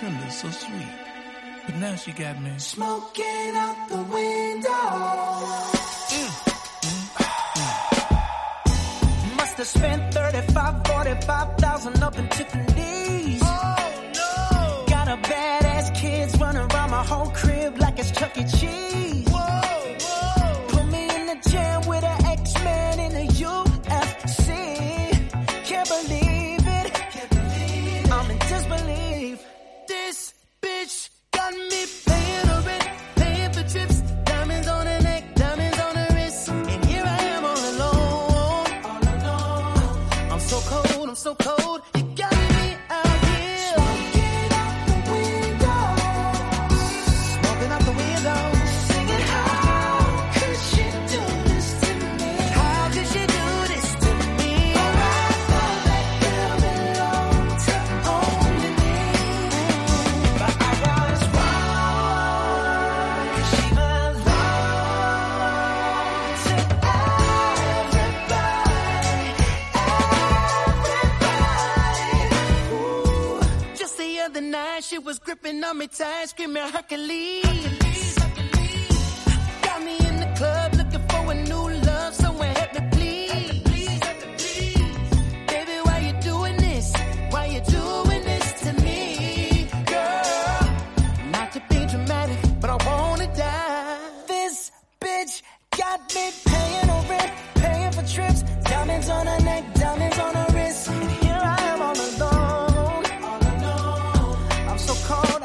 tender, so sweet. But now she got me smoking out the window. Mm. to spend 35, 45,000 up in Tiffany's. Oh no! Got a badass kids running around my whole crib like it's Chuck E. Cheese. so cold. shit was gripping on me tight, screaming Hercules.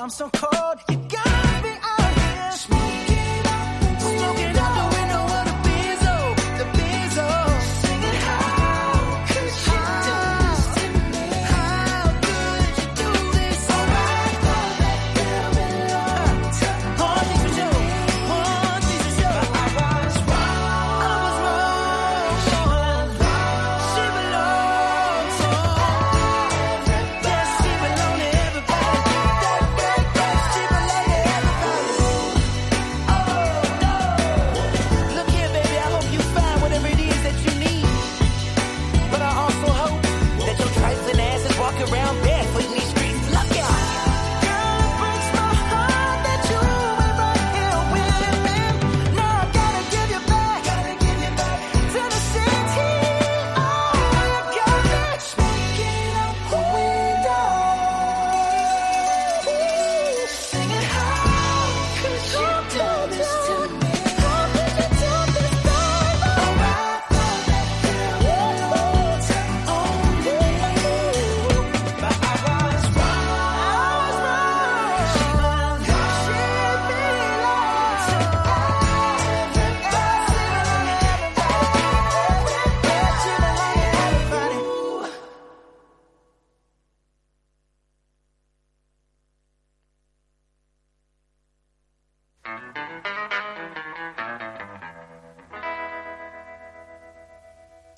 I'm so cold.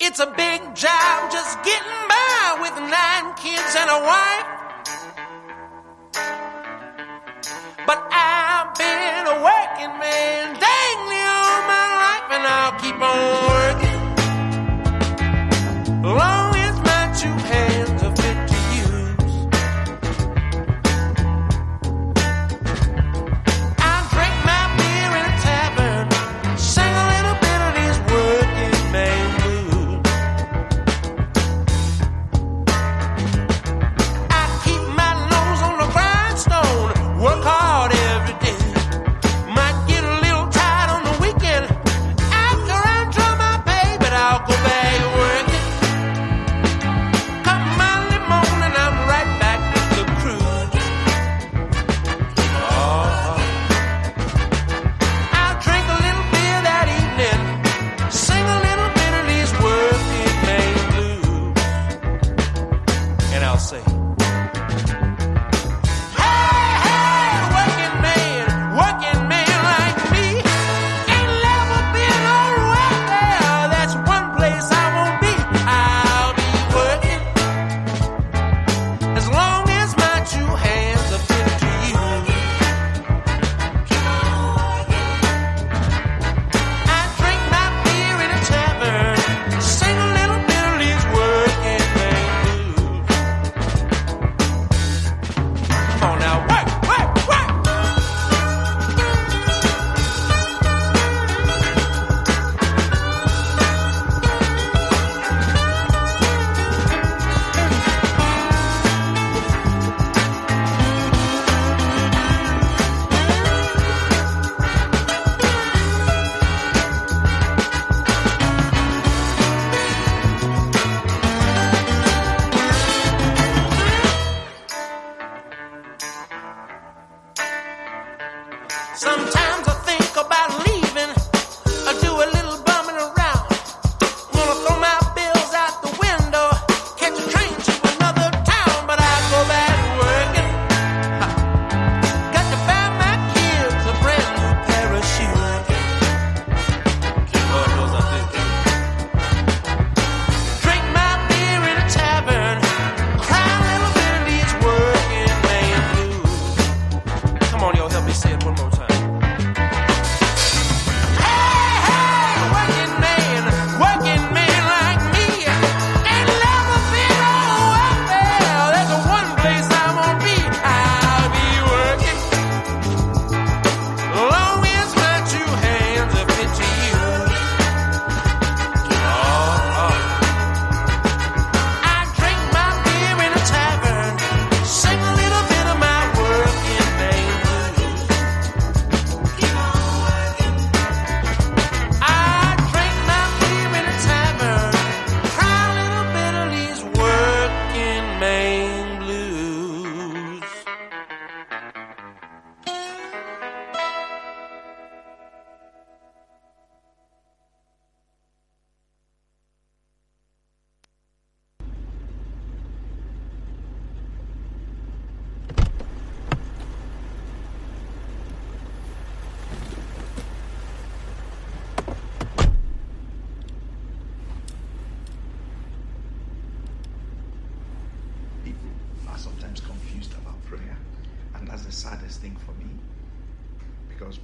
It's a big job just getting by with nine kids and a wife. But I've been a working man dang near all my life, and I'll keep on.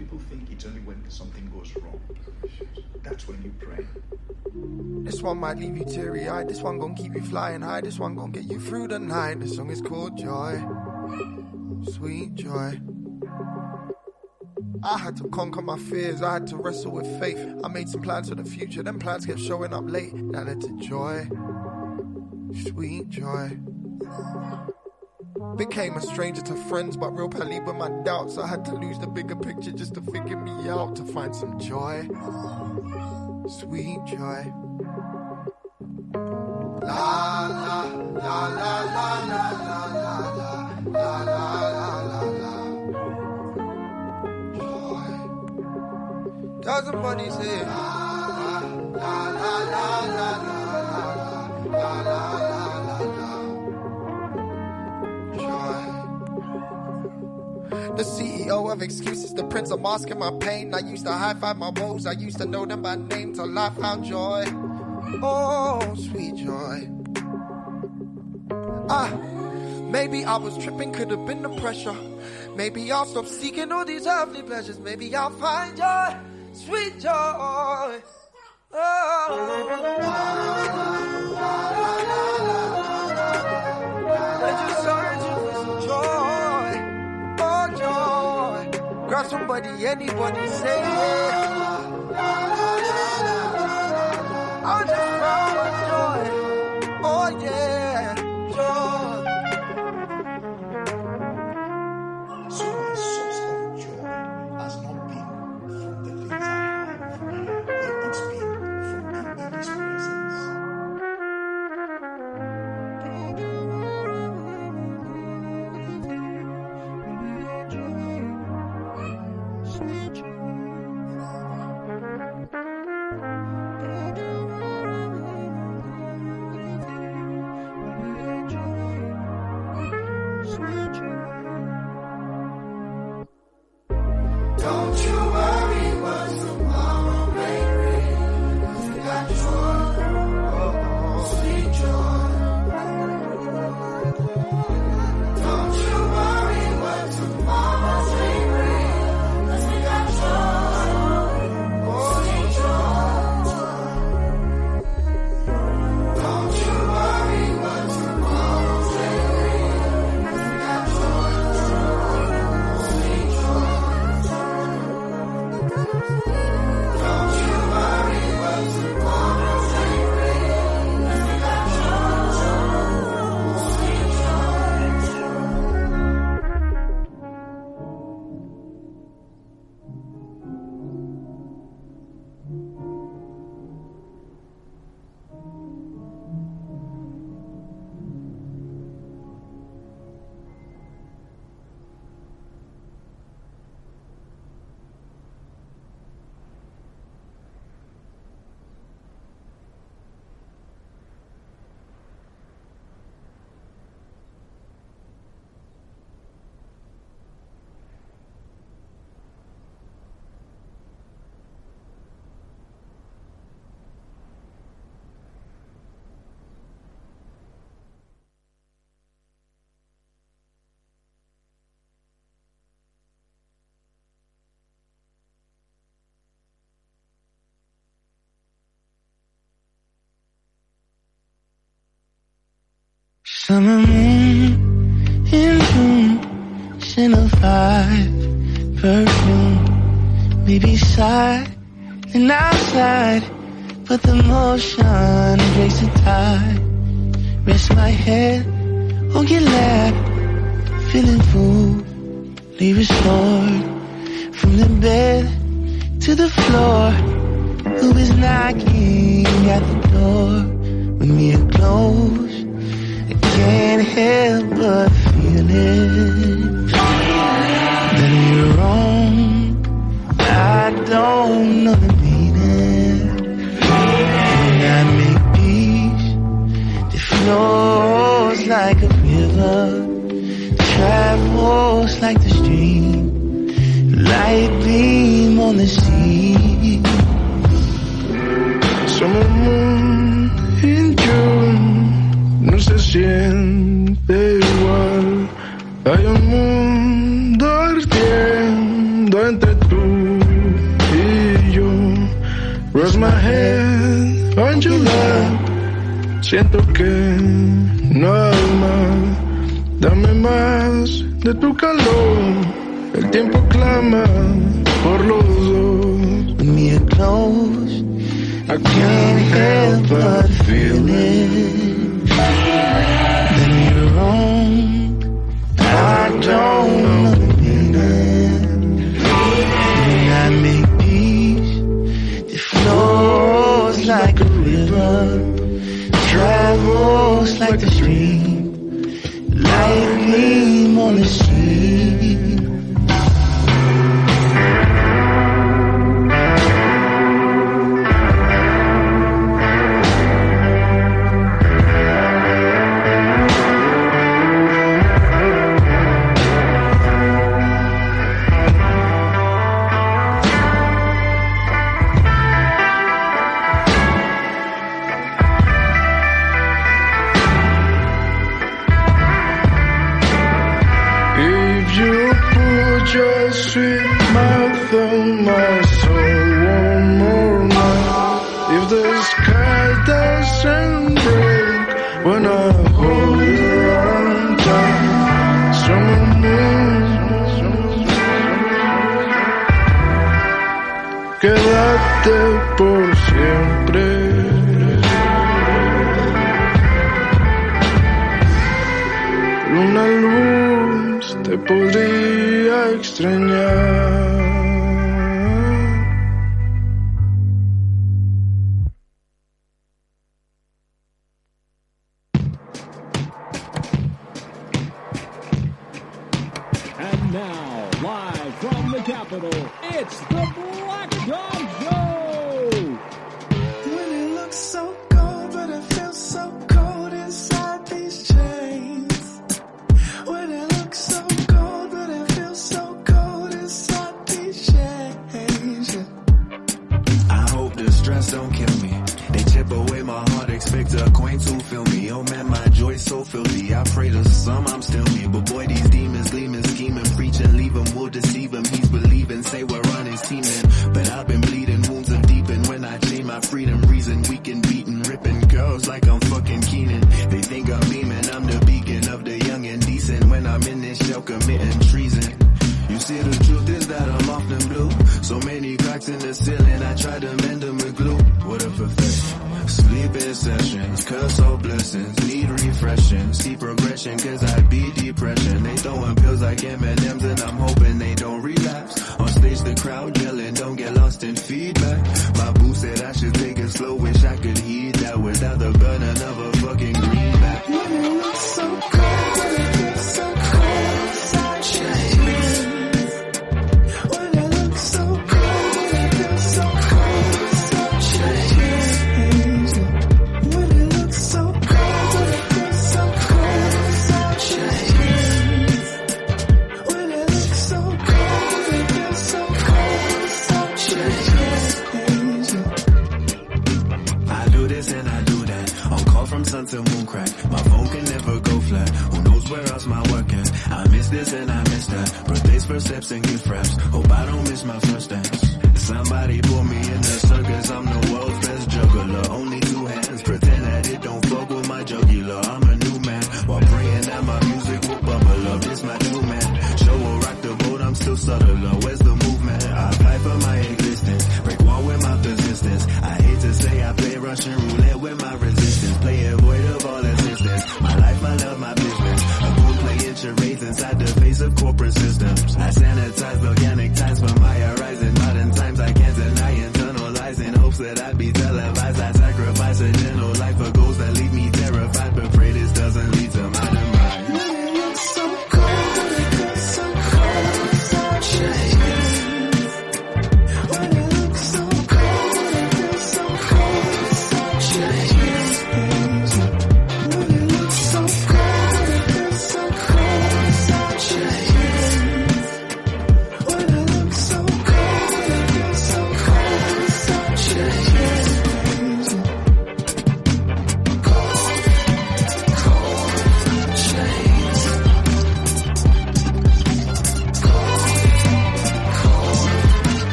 People think it's only when something goes wrong that's when you pray. This one might leave you teary eyed. This one gonna keep you flying high. This one gonna get you through the night. This song is called Joy. Sweet joy. I had to conquer my fears. I had to wrestle with faith. I made some plans for the future. Them plans kept showing up late. That led to joy. Sweet joy. Became a stranger to friends, but real pally with my doubts. I had to lose the bigger picture just to figure me out to find some joy. Sweet joy. La la la la la la la la la la la la Joy. Does somebody say la la la la la la la la la la The CEO of excuses, the prince of masking my pain. I used to high five my woes, I used to know them by name till I found joy. Oh, sweet joy. Ah, maybe I was tripping, could have been the pressure. Maybe I'll stop seeking all these earthly pleasures. Maybe I'll find joy, sweet joy. Oh, somebody, anybody, say. I'll just. Summer moon in June, Chanel 5 perfume. Maybe side and outside, but the motion breaks the tide. Rest my head or get lap, feeling fully restored. From the bed to the floor, who is knocking at the door? When we are close, can't help but feel it. That we're wrong, I don't know the meaning. When I make peace, it flows like a river, travels like the stream, light beam on the sea. Summer moon siente igual. Hay un mundo ardiendo entre tú y yo. Rest my head on your lap. Siento que no hay más. Dame más de tu calor. El tiempo clama por los dos. Me close. I can't help but feel it. Don't meaning. When I make peace, it flows like a river, travels extrañar. Stress don't kill me. They chip away my heart, expect a coin to fill me. Oh man, my joy's so filthy. I pray to some I'm still me. But boy, these demons gleaming, scheming, preaching, leave him, we'll deceive him. He's believing, say we're on his team. But I've been bleeding, wounds are deepen. When I chain my freedom, reason weak and beaten, ripping girls like I'm fucking Keenan. They think I'm beaming, I'm the beacon of the young and decent. When I'm in this shell committing treason. See the truth is that I'm often blue. So many cracks in the ceiling, I try to mend them with glue. What a perfection. Sleeping sessions, curse all blessings, need refreshing. See progression, cause I beat depression. They throwing pills like M&M's and I'm hoping they don't relapse. On stage the crowd yelling, don't get lost in feedback. My boo said I should take it slow, wish I could heed that without the burning of a to moon crack. My phone can never go flat. Who knows where else my work at? I miss this and I miss that. Birthdays, first steps, and gift wraps. Hope I don't miss my first dance. Somebody pull me in the circus. I'm the world's best juggler. Only two hands. Pretend that it don't fuck with my jugular. I'm a new man. While praying that my music will bubble up. This my new man. Show will rock the boat. I'm still subtler. Where's the systems. I sanitize organic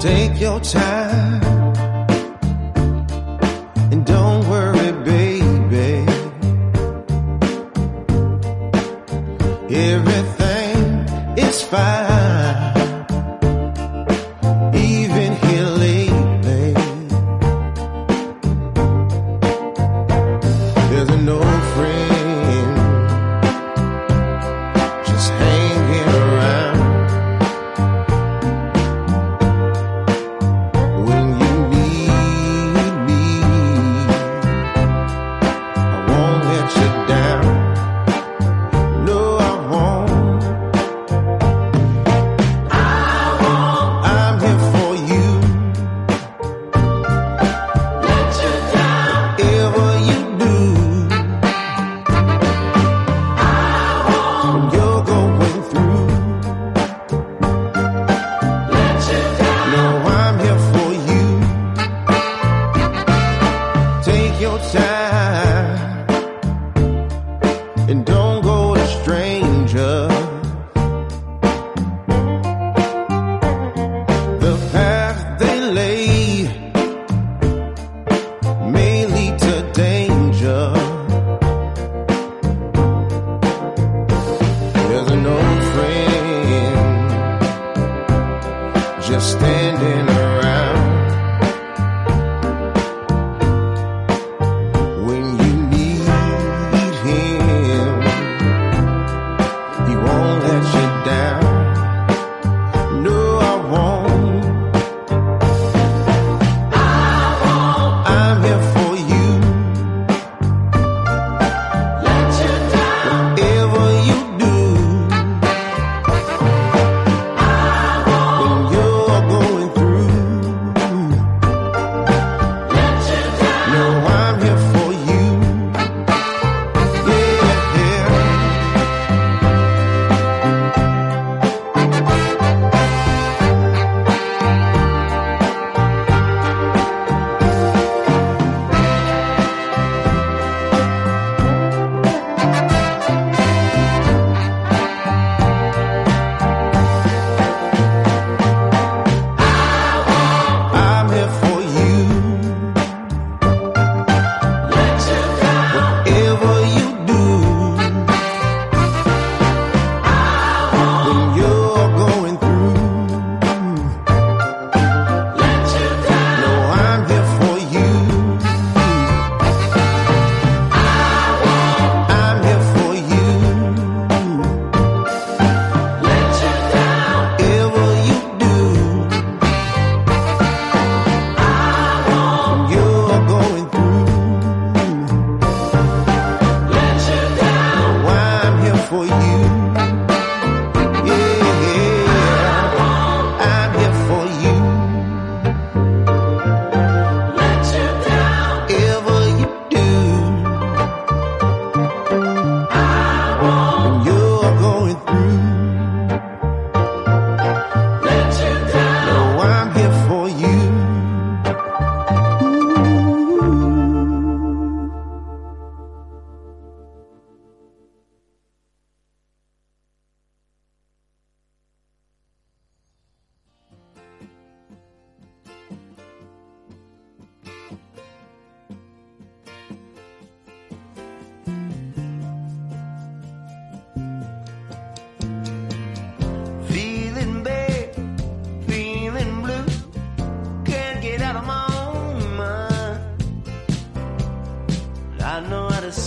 Take your time.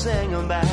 Sing about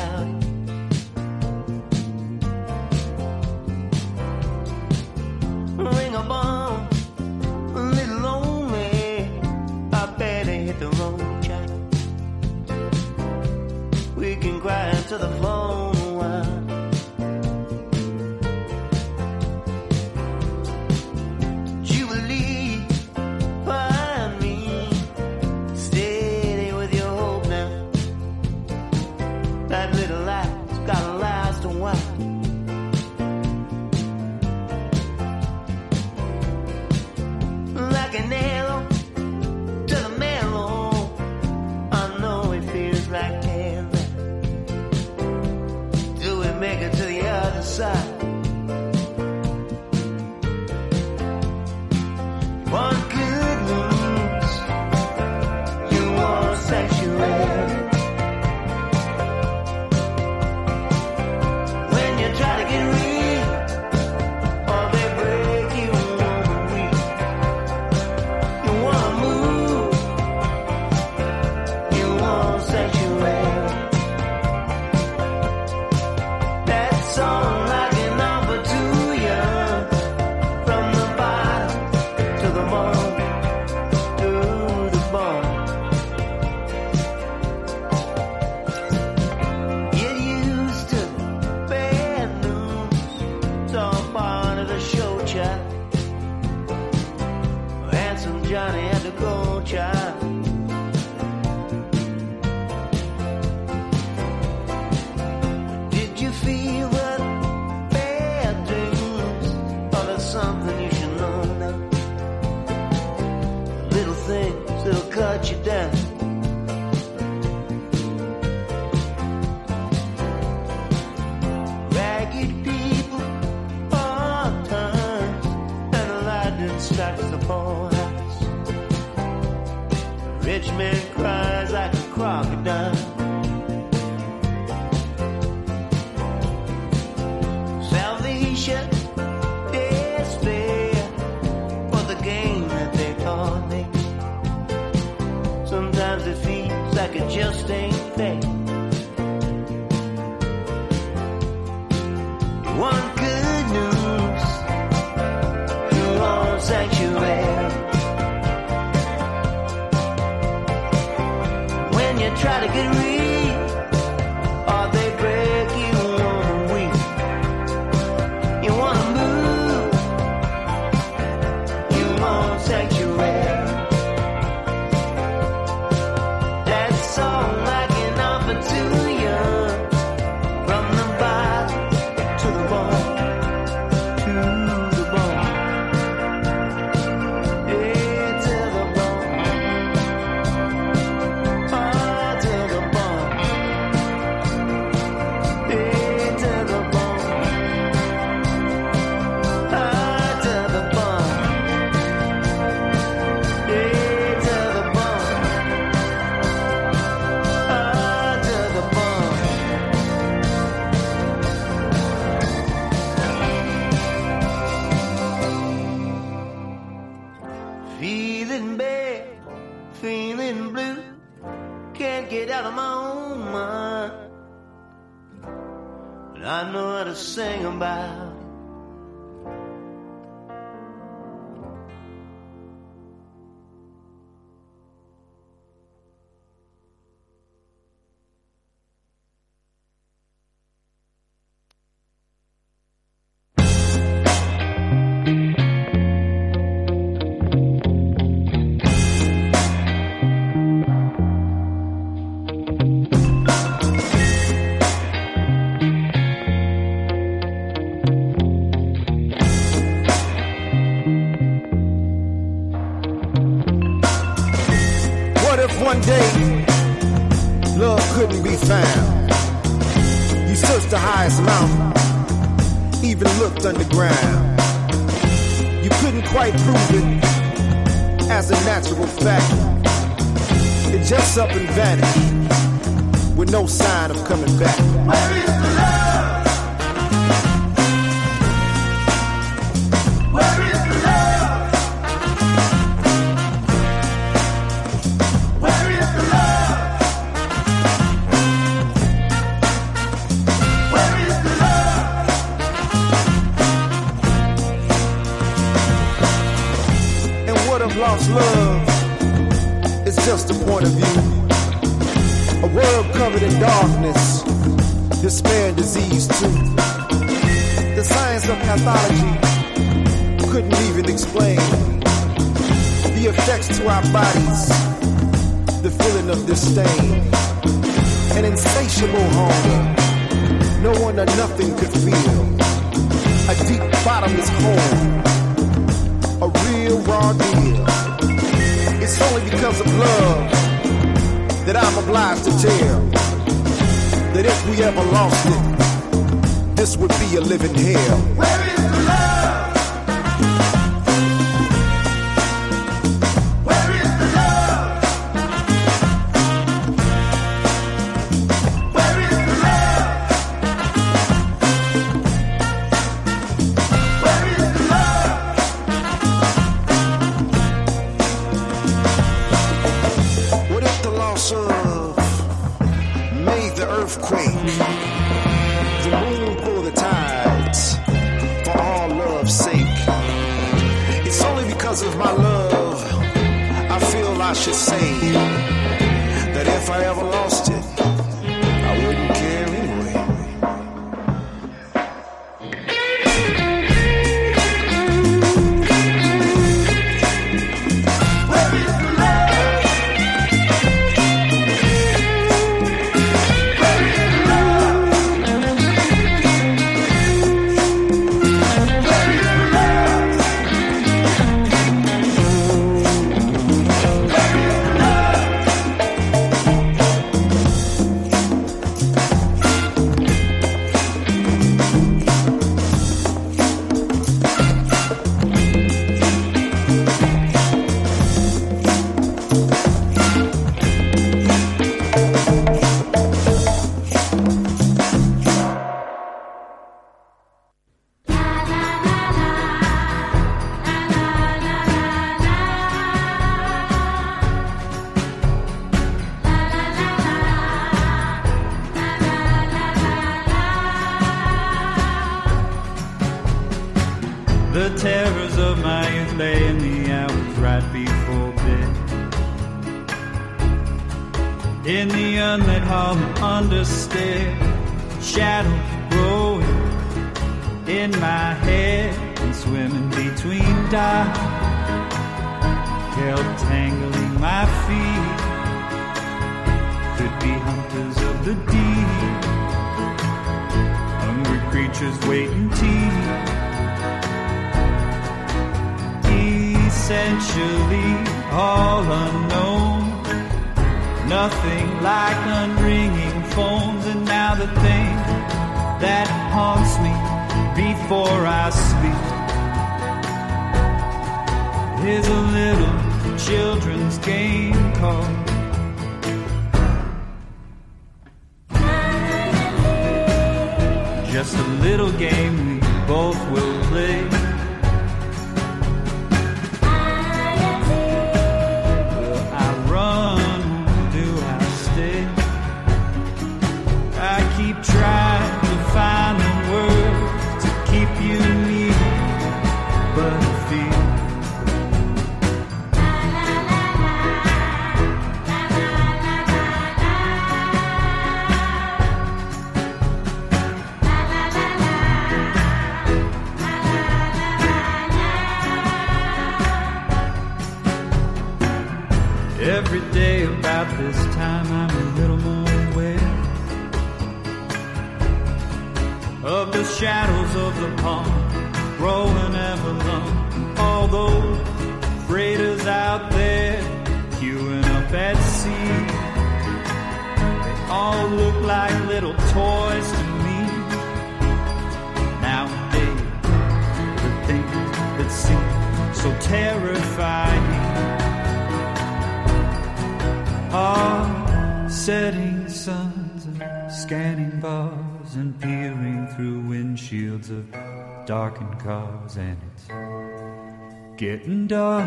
getting dark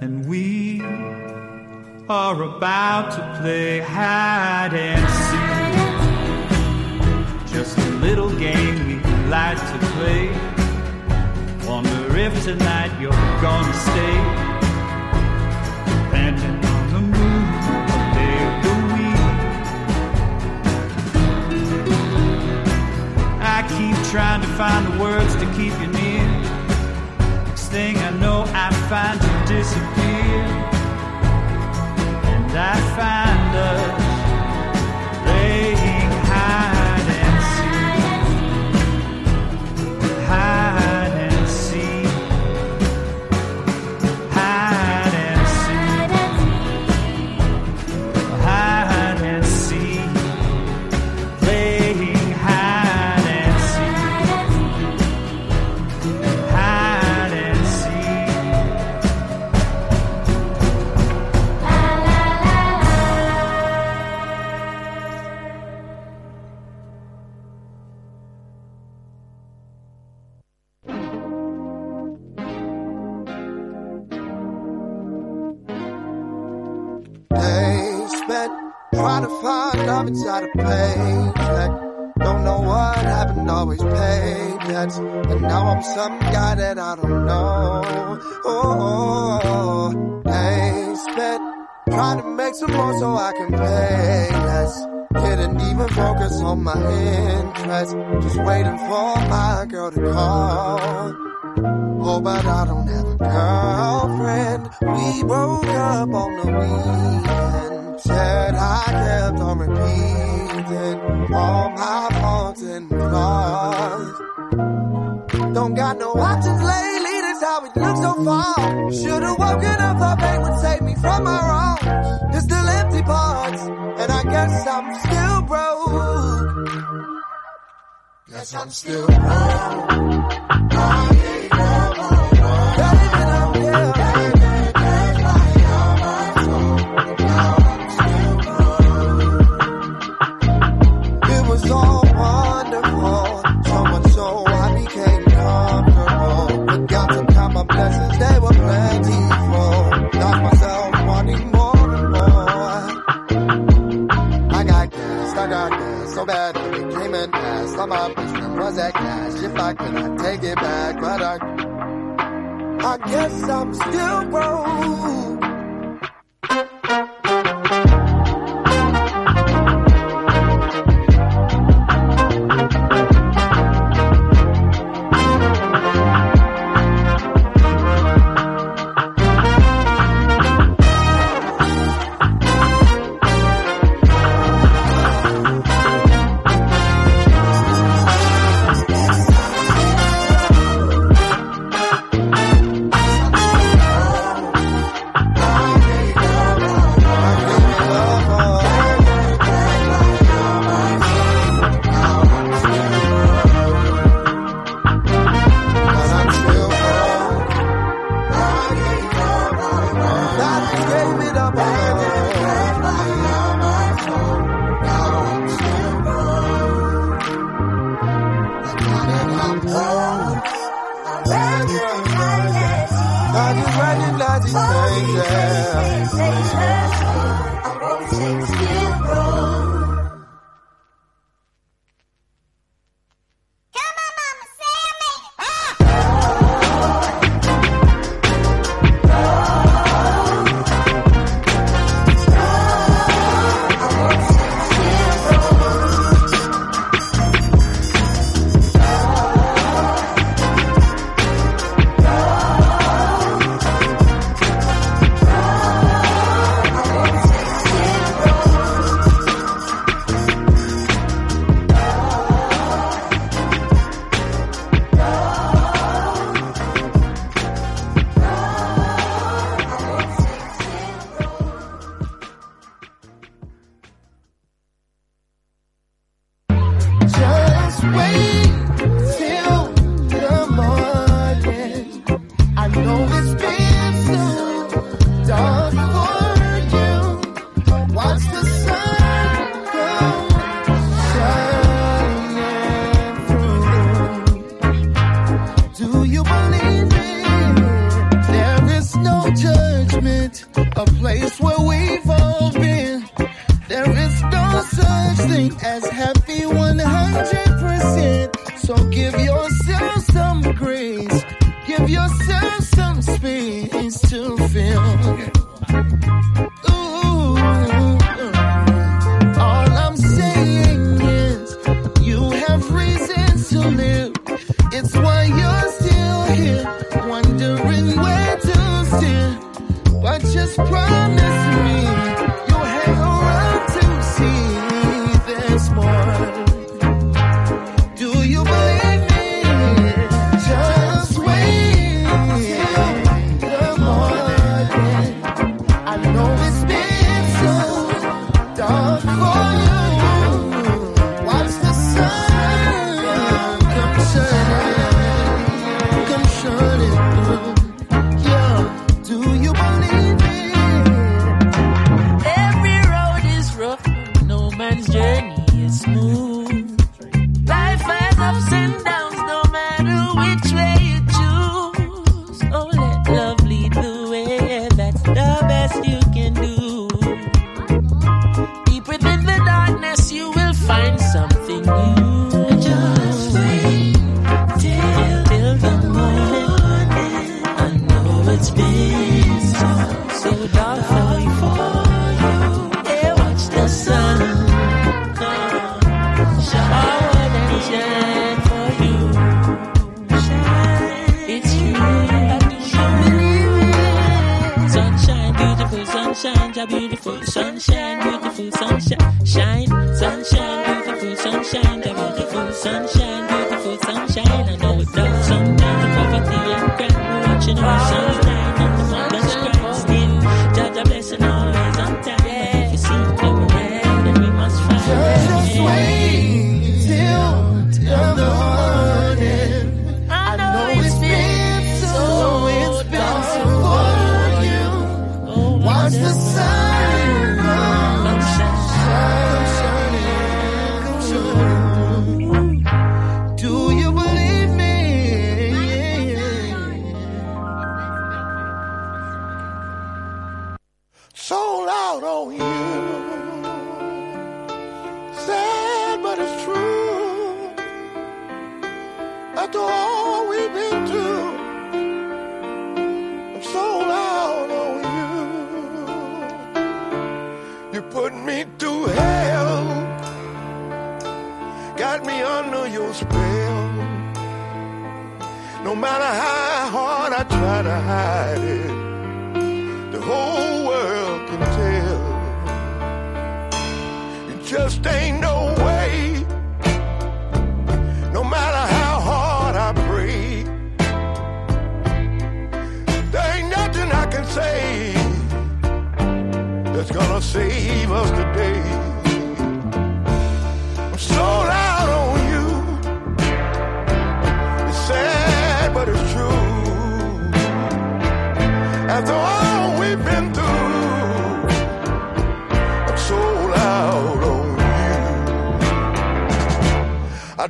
and we are about to play hide and seek. Just a little game we like to play. Wonder if tonight you're gonna stay. Depending on the day of the week. I keep trying to find the words to keep you thing I know, I find you disappear. And I find us find love inside a paycheck. Don't know what happened, always paid debts. And now I'm some guy that I don't know. Oh, days spent trying to make some more so I can pay less. Didn't even focus on my interest. Just waiting for my girl to call. Oh, but I don't have a girlfriend. We broke up on the weekend. Said I kept on repeating all my faults and flaws. Don't got no options lately, that's how it looks so far. Should've woken up, thought pain would save me from my wrongs. There's still empty parts, and I guess I'm still broke. Guess I'm still broke. It back and I take it back, but I, I guess I'm still broke.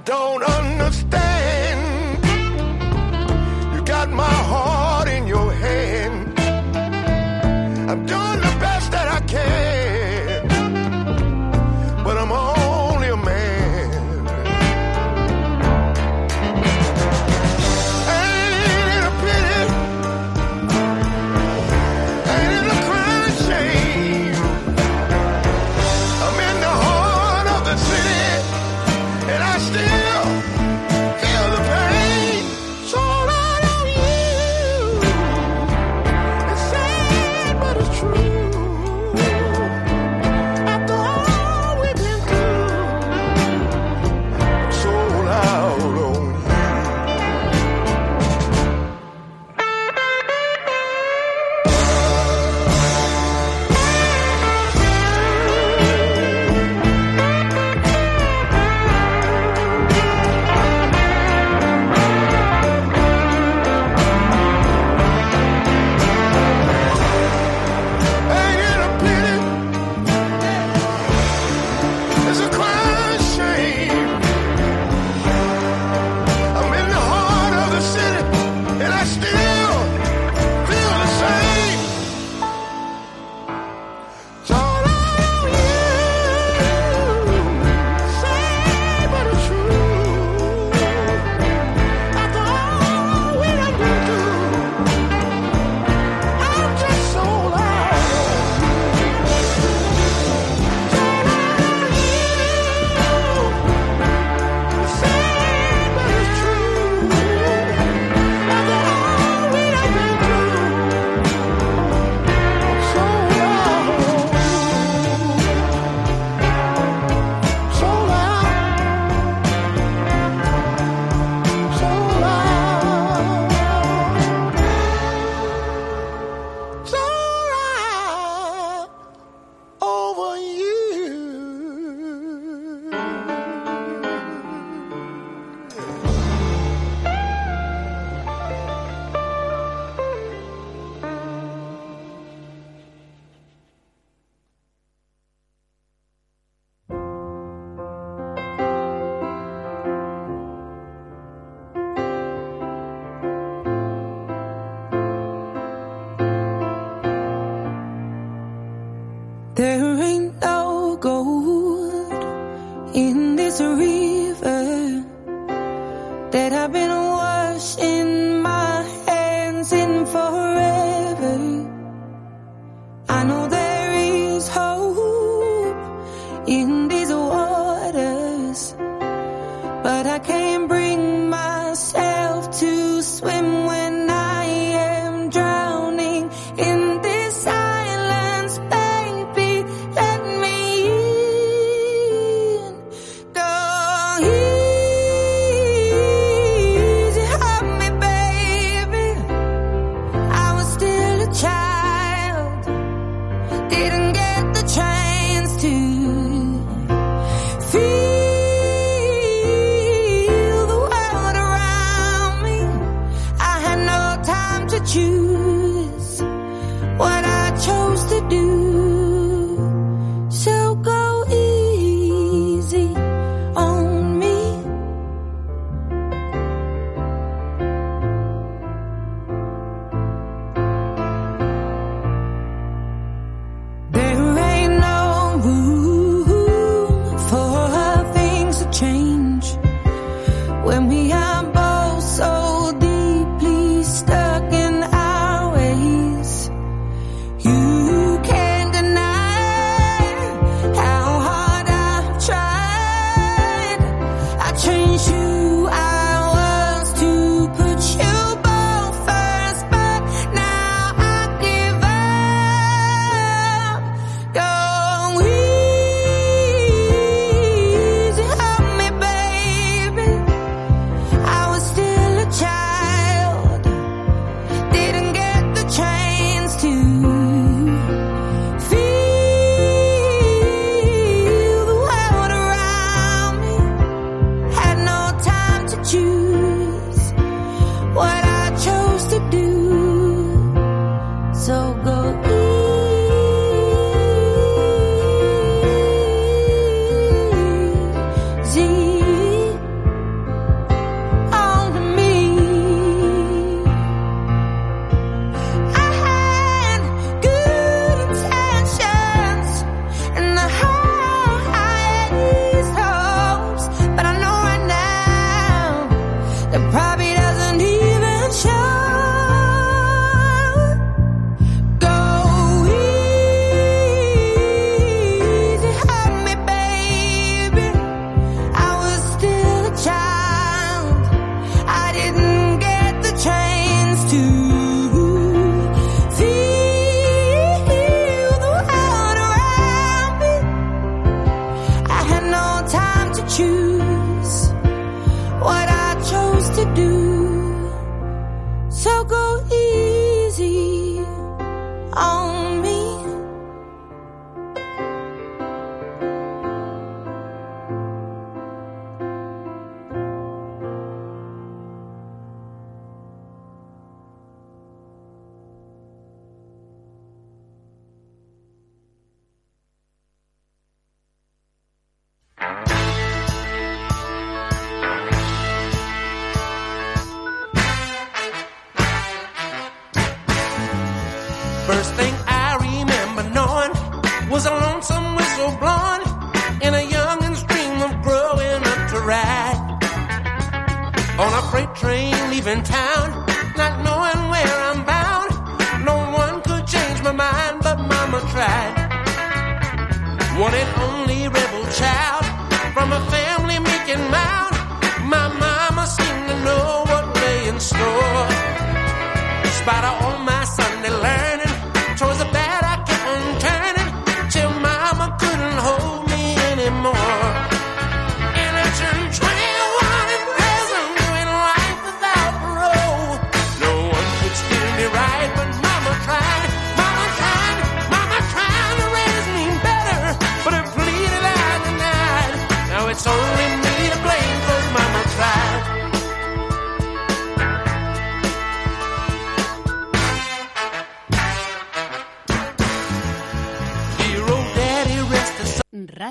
Don't understand.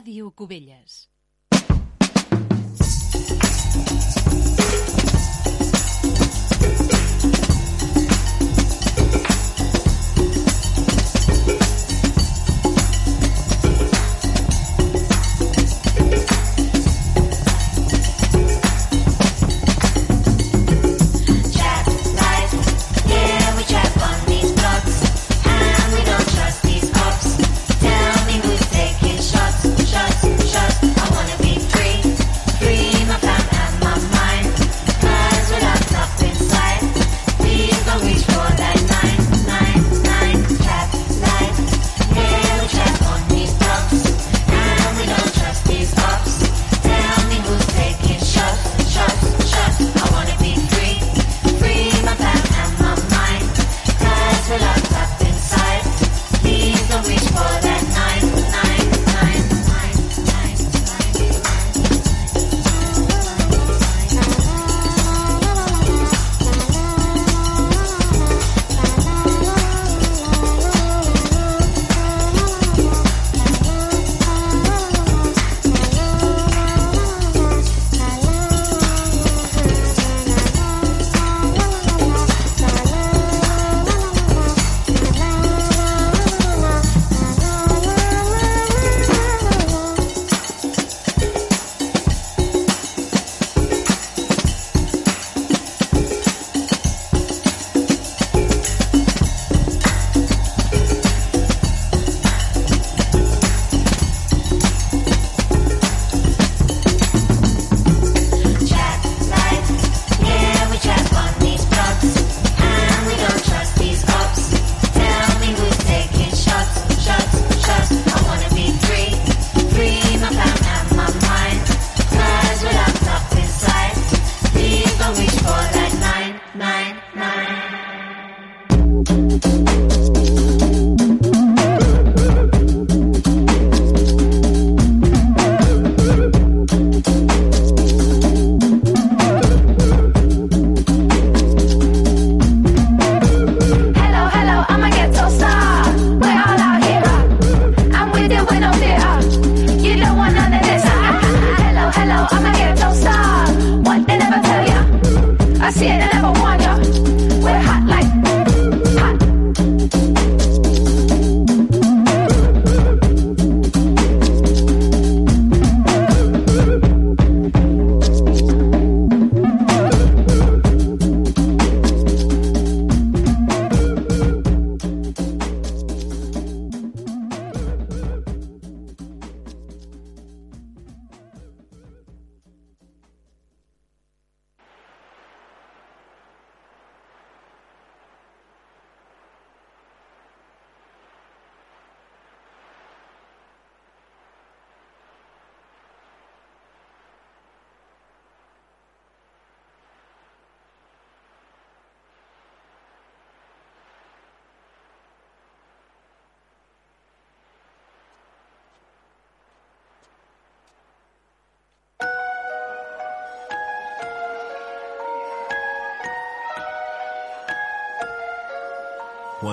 Ràdio Cubelles.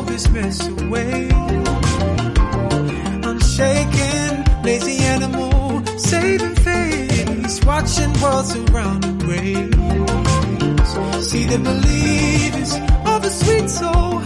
throw this mess away. I'm shaking, lazy animal, saving face, watching worlds around the grave. See the believers of a sweet soul.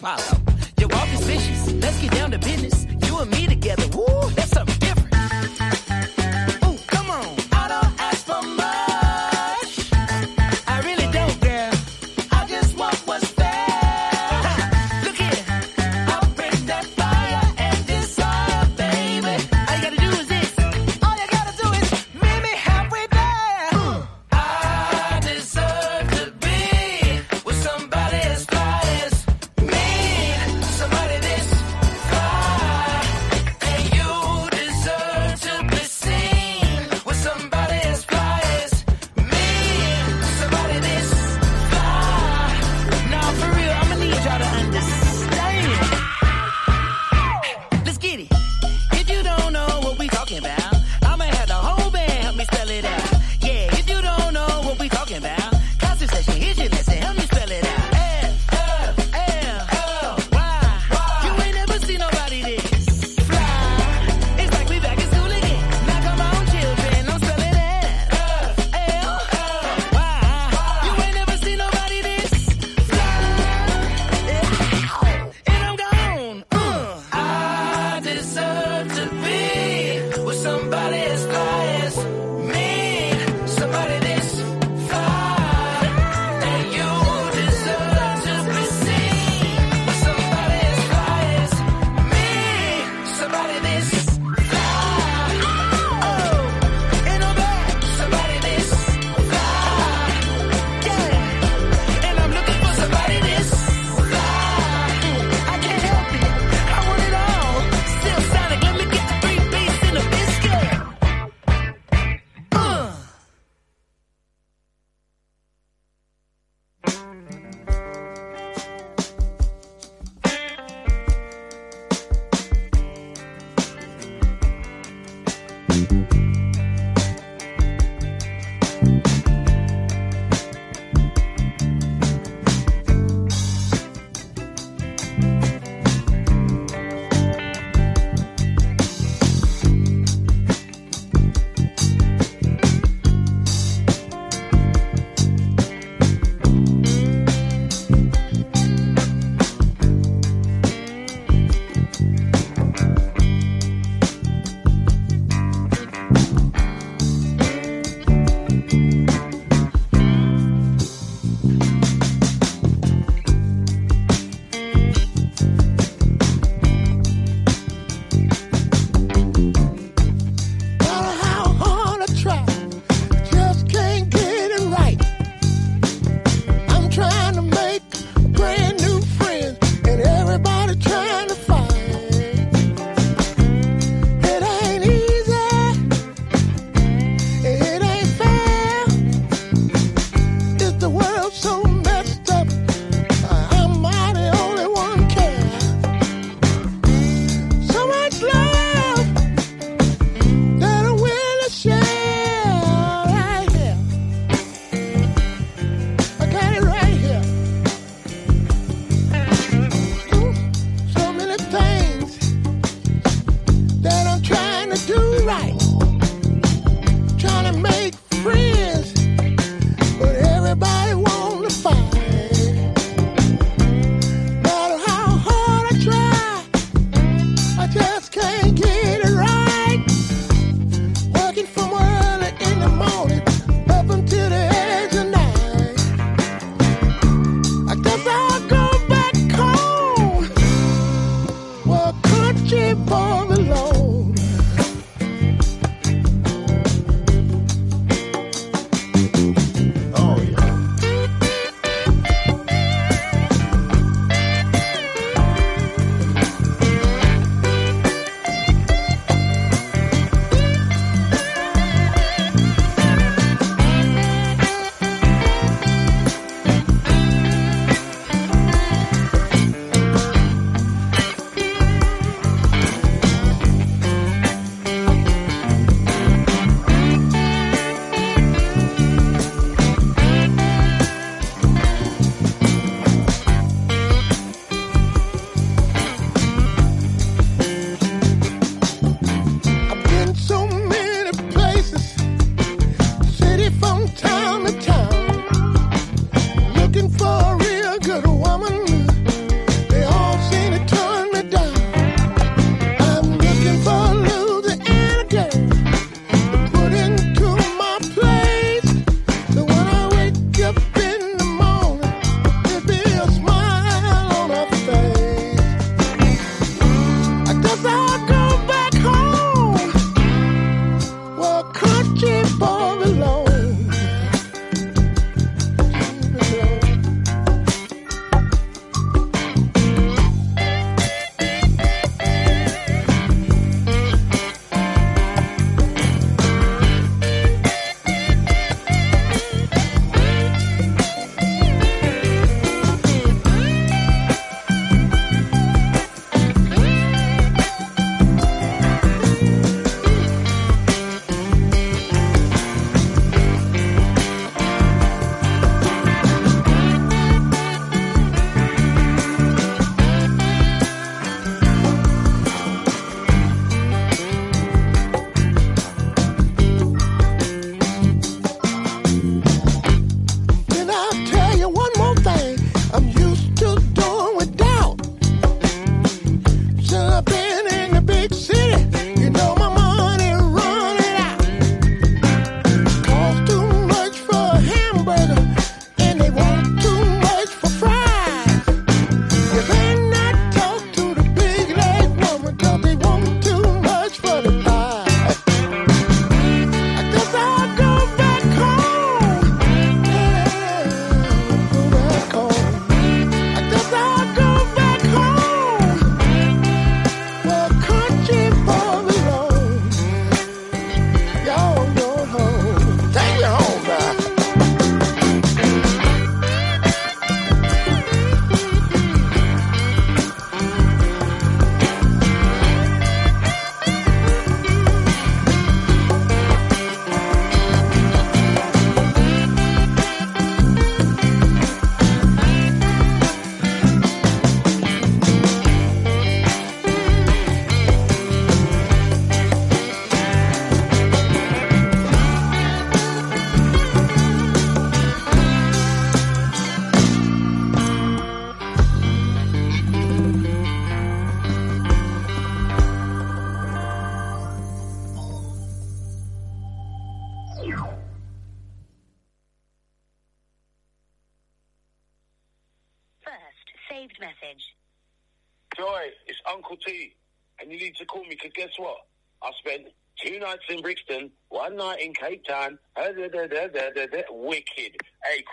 Apollo.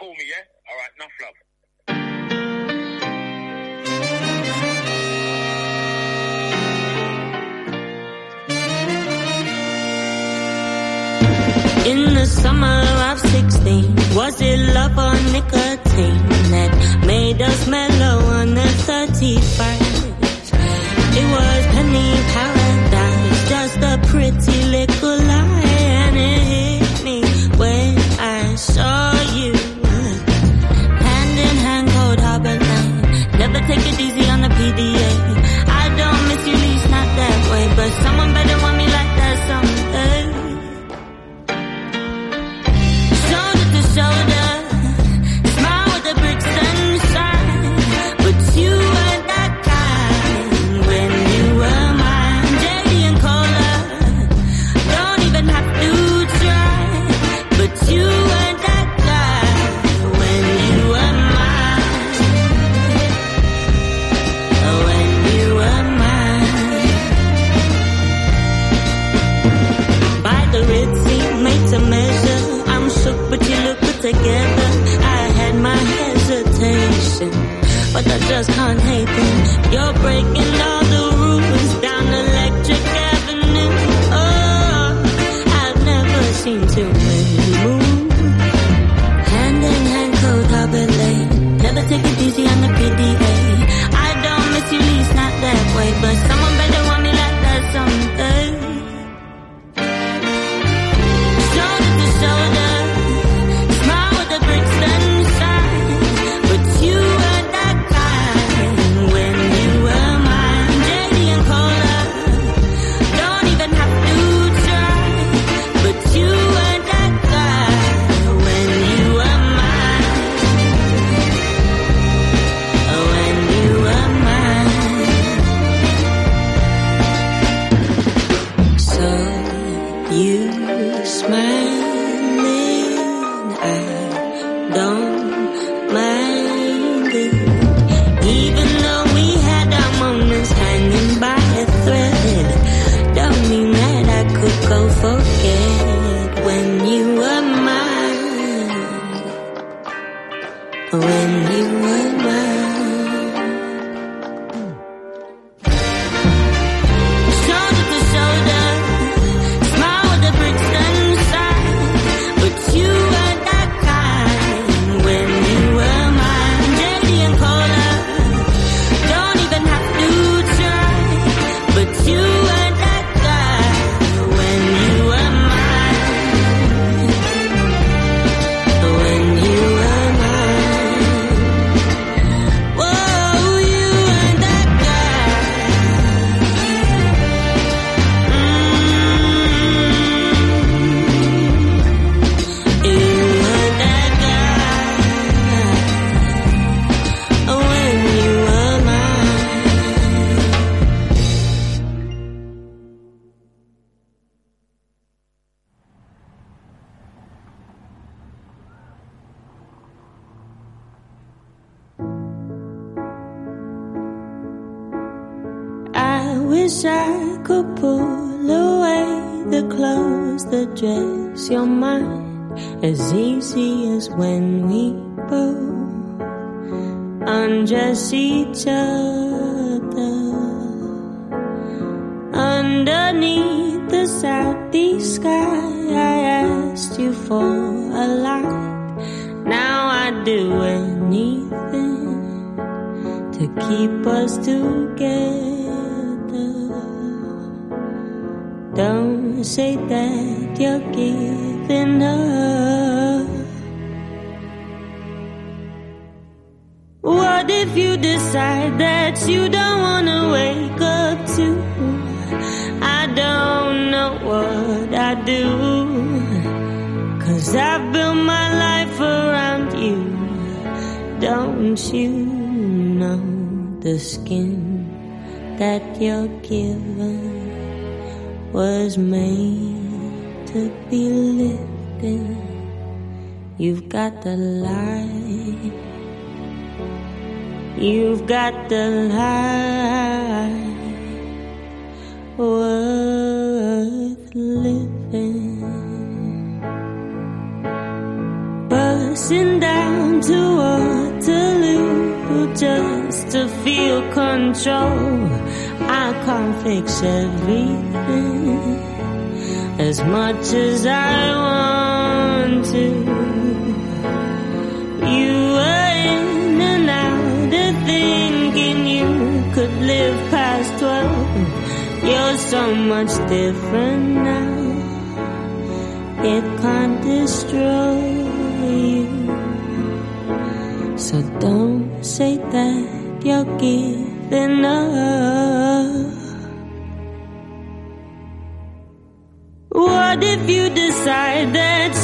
call me, yeah? All right, enough love. In the summer of 16, was it love or nicotine that made us mellow on the 31st? It was penny paradise, just a pretty just can't hate them. You're breaking. when we both undress each other underneath the southeast sky, I asked you for a light. Now I'd do anything to keep us together. Don't say that you're giving up. if you decide that you don't wanna wake up to. I don't know what I do. Cause I've built my life around you. Don't you know the skin that you're given was made to be lived in? You've got the light You've got the life worth living. Bursting down to Waterloo just to feel control. I can't fix everything as much as I want to. You were thinking you could live past twelve. You're so much different now. It can't destroy you. So don't say that you're giving up. What if you decide that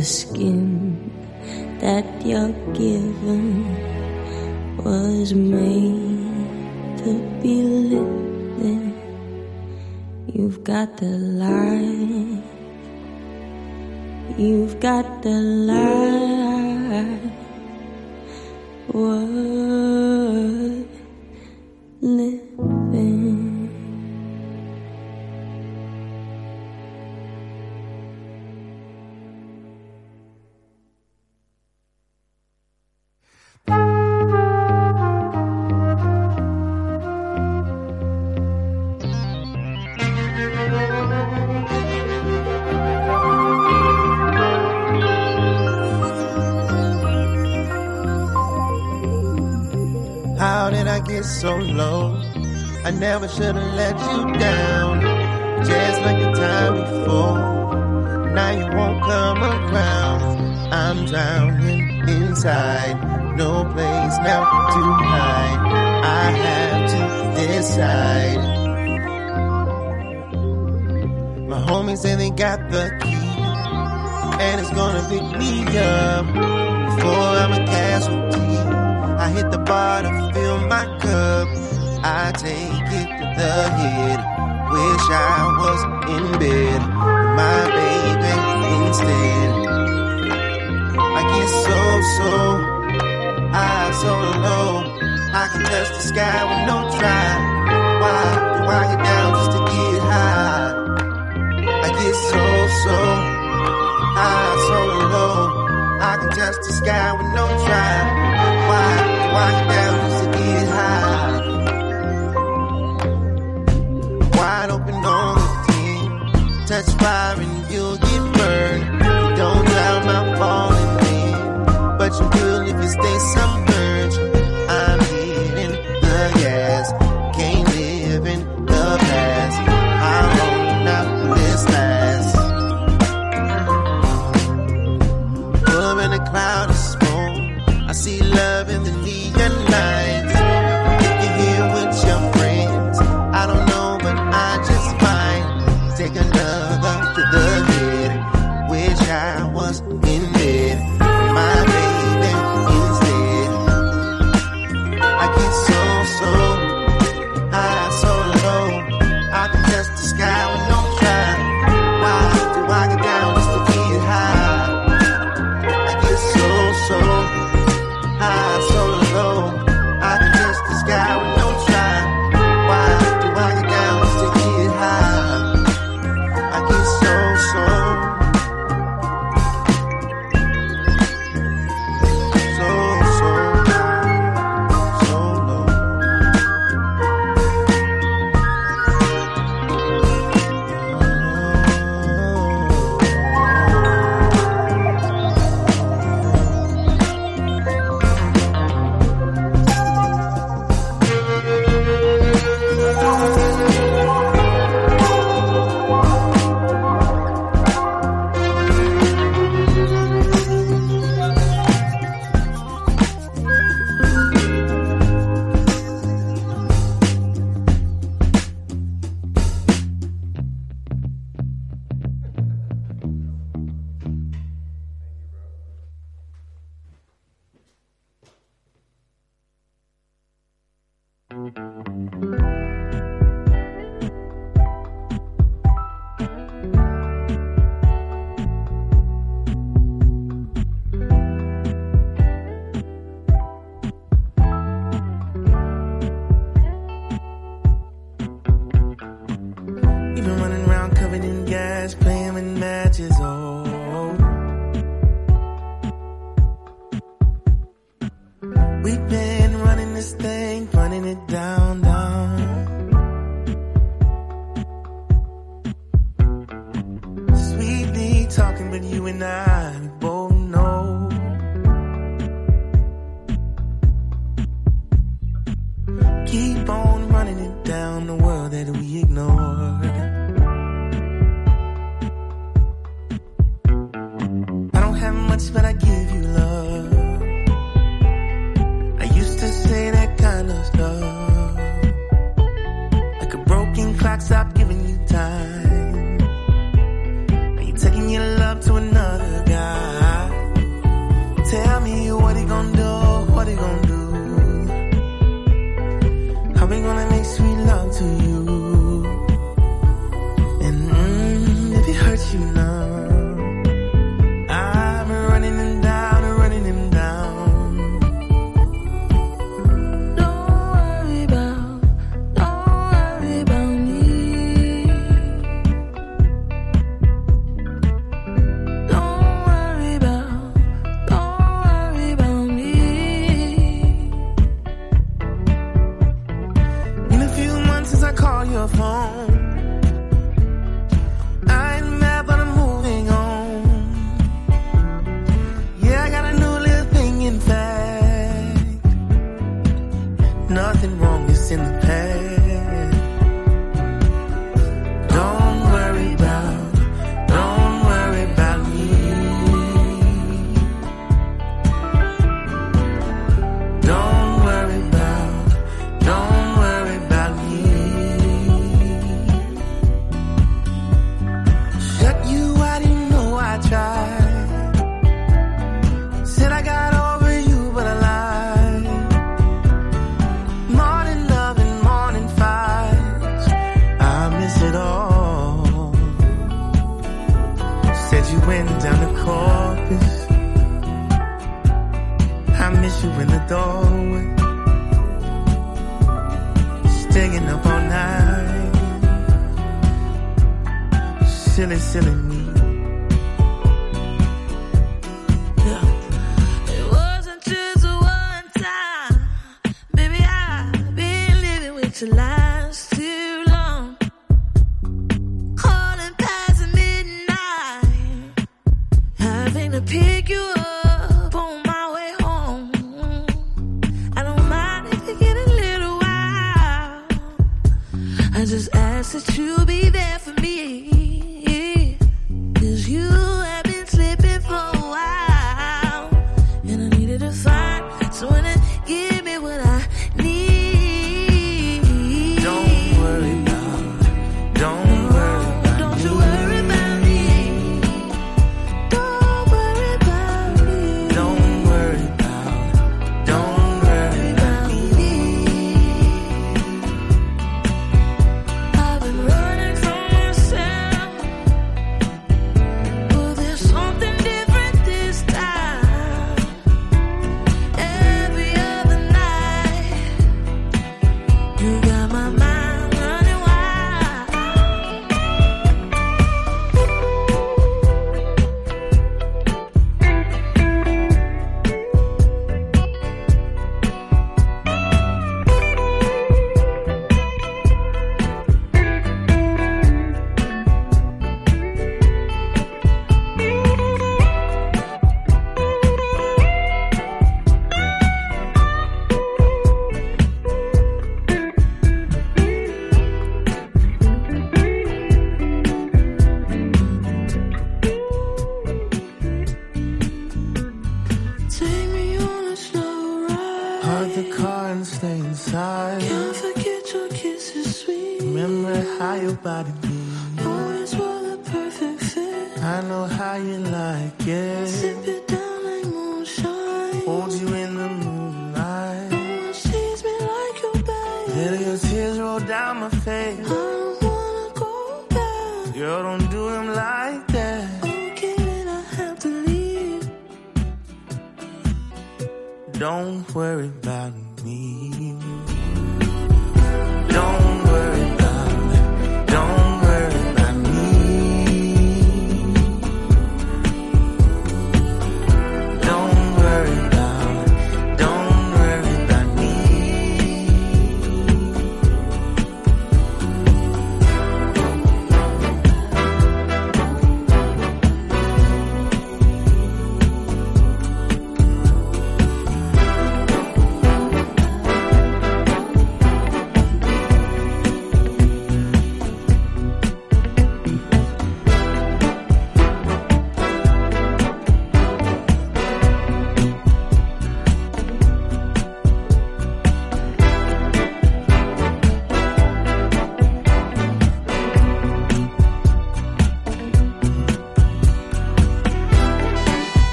the skin that you're given was made to be living? You've got the light. You've got the light worth living. Get so low? I never should have let you down. Just like the time before. Now you won't come around. I'm drowning inside. No place now to hide. I have to decide. My homies say they got the key. And it's gonna pick me up before I'm a casualty. I hit the bar to fill my cup. I take it to the head. Wish I was in bed with my baby instead. I get so, so, I so low. I can touch the sky with no try. Why do I get down just to get high? I get so, so, I so low. I can touch the sky with no try.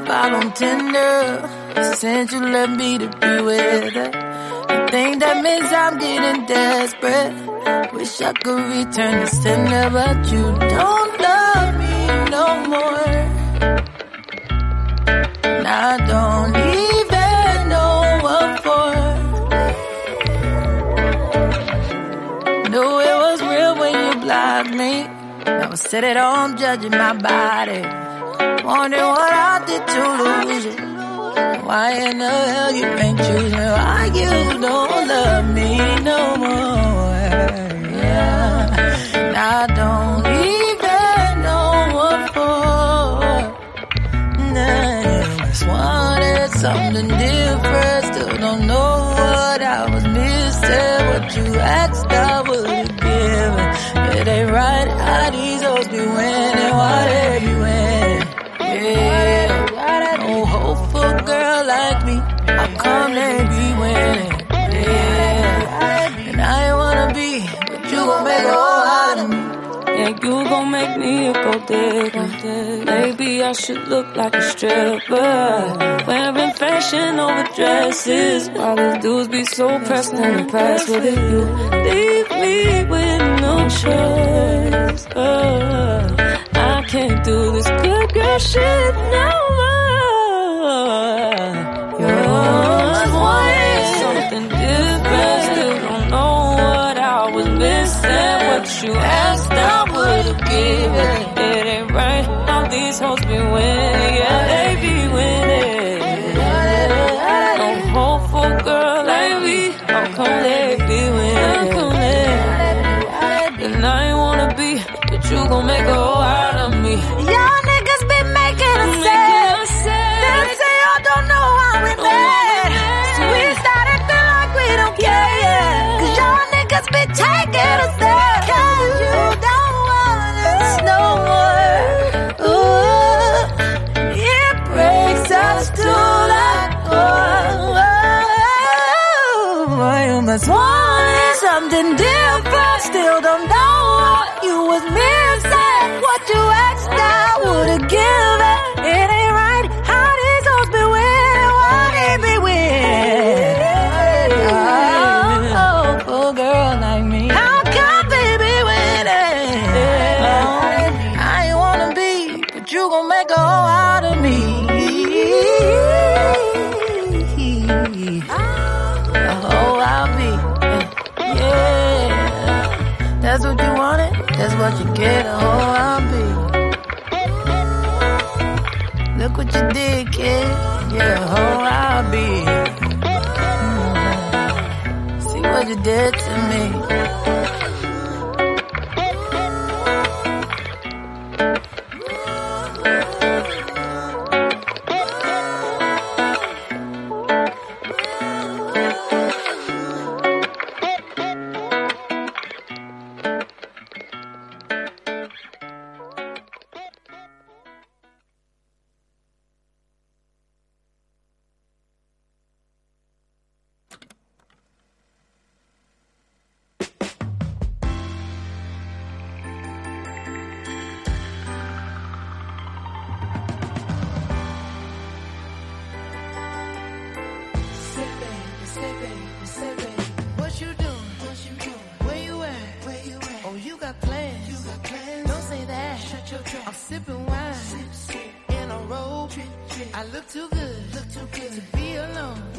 A profile on Tinder. Since you left me to be with her. I thing that means I'm getting desperate. Wish I could return the sender, but you don't love me no more. And I don't even know what for. Knew it was real when you blocked me. Now I sit at home judging my body. Wondering what I to lose it. Why in the hell you ain't choose me? Why you don't love me no more? Yeah. I don't even know what for. Nah, just wanted something different. Still don't know what I was missing. What you asked, I would've given. It ain't right these hoes Yeah, you gon' make me a gold digger. Maybe I should look like a stripper. Wearing fashion over dresses. While the dudes be so pressed and impressed with it. You leave me with no choice. Uh, I can't do this good girl shit no more. You're always wanted something different. Still What you asked, I would've given. It ain't right how these hoes be winning. Yeah, they be winning. No hope for a girl like me. How come they be winning? And I ain't wanna be, but you gon' make a Must something different. Still don't know what you was missing. What you asked, what you get a hoe I'll be. Look what you did, kid. Yeah, hoe I'll be. Mm -hmm. See what you did to me. look too good, look too good to be alone.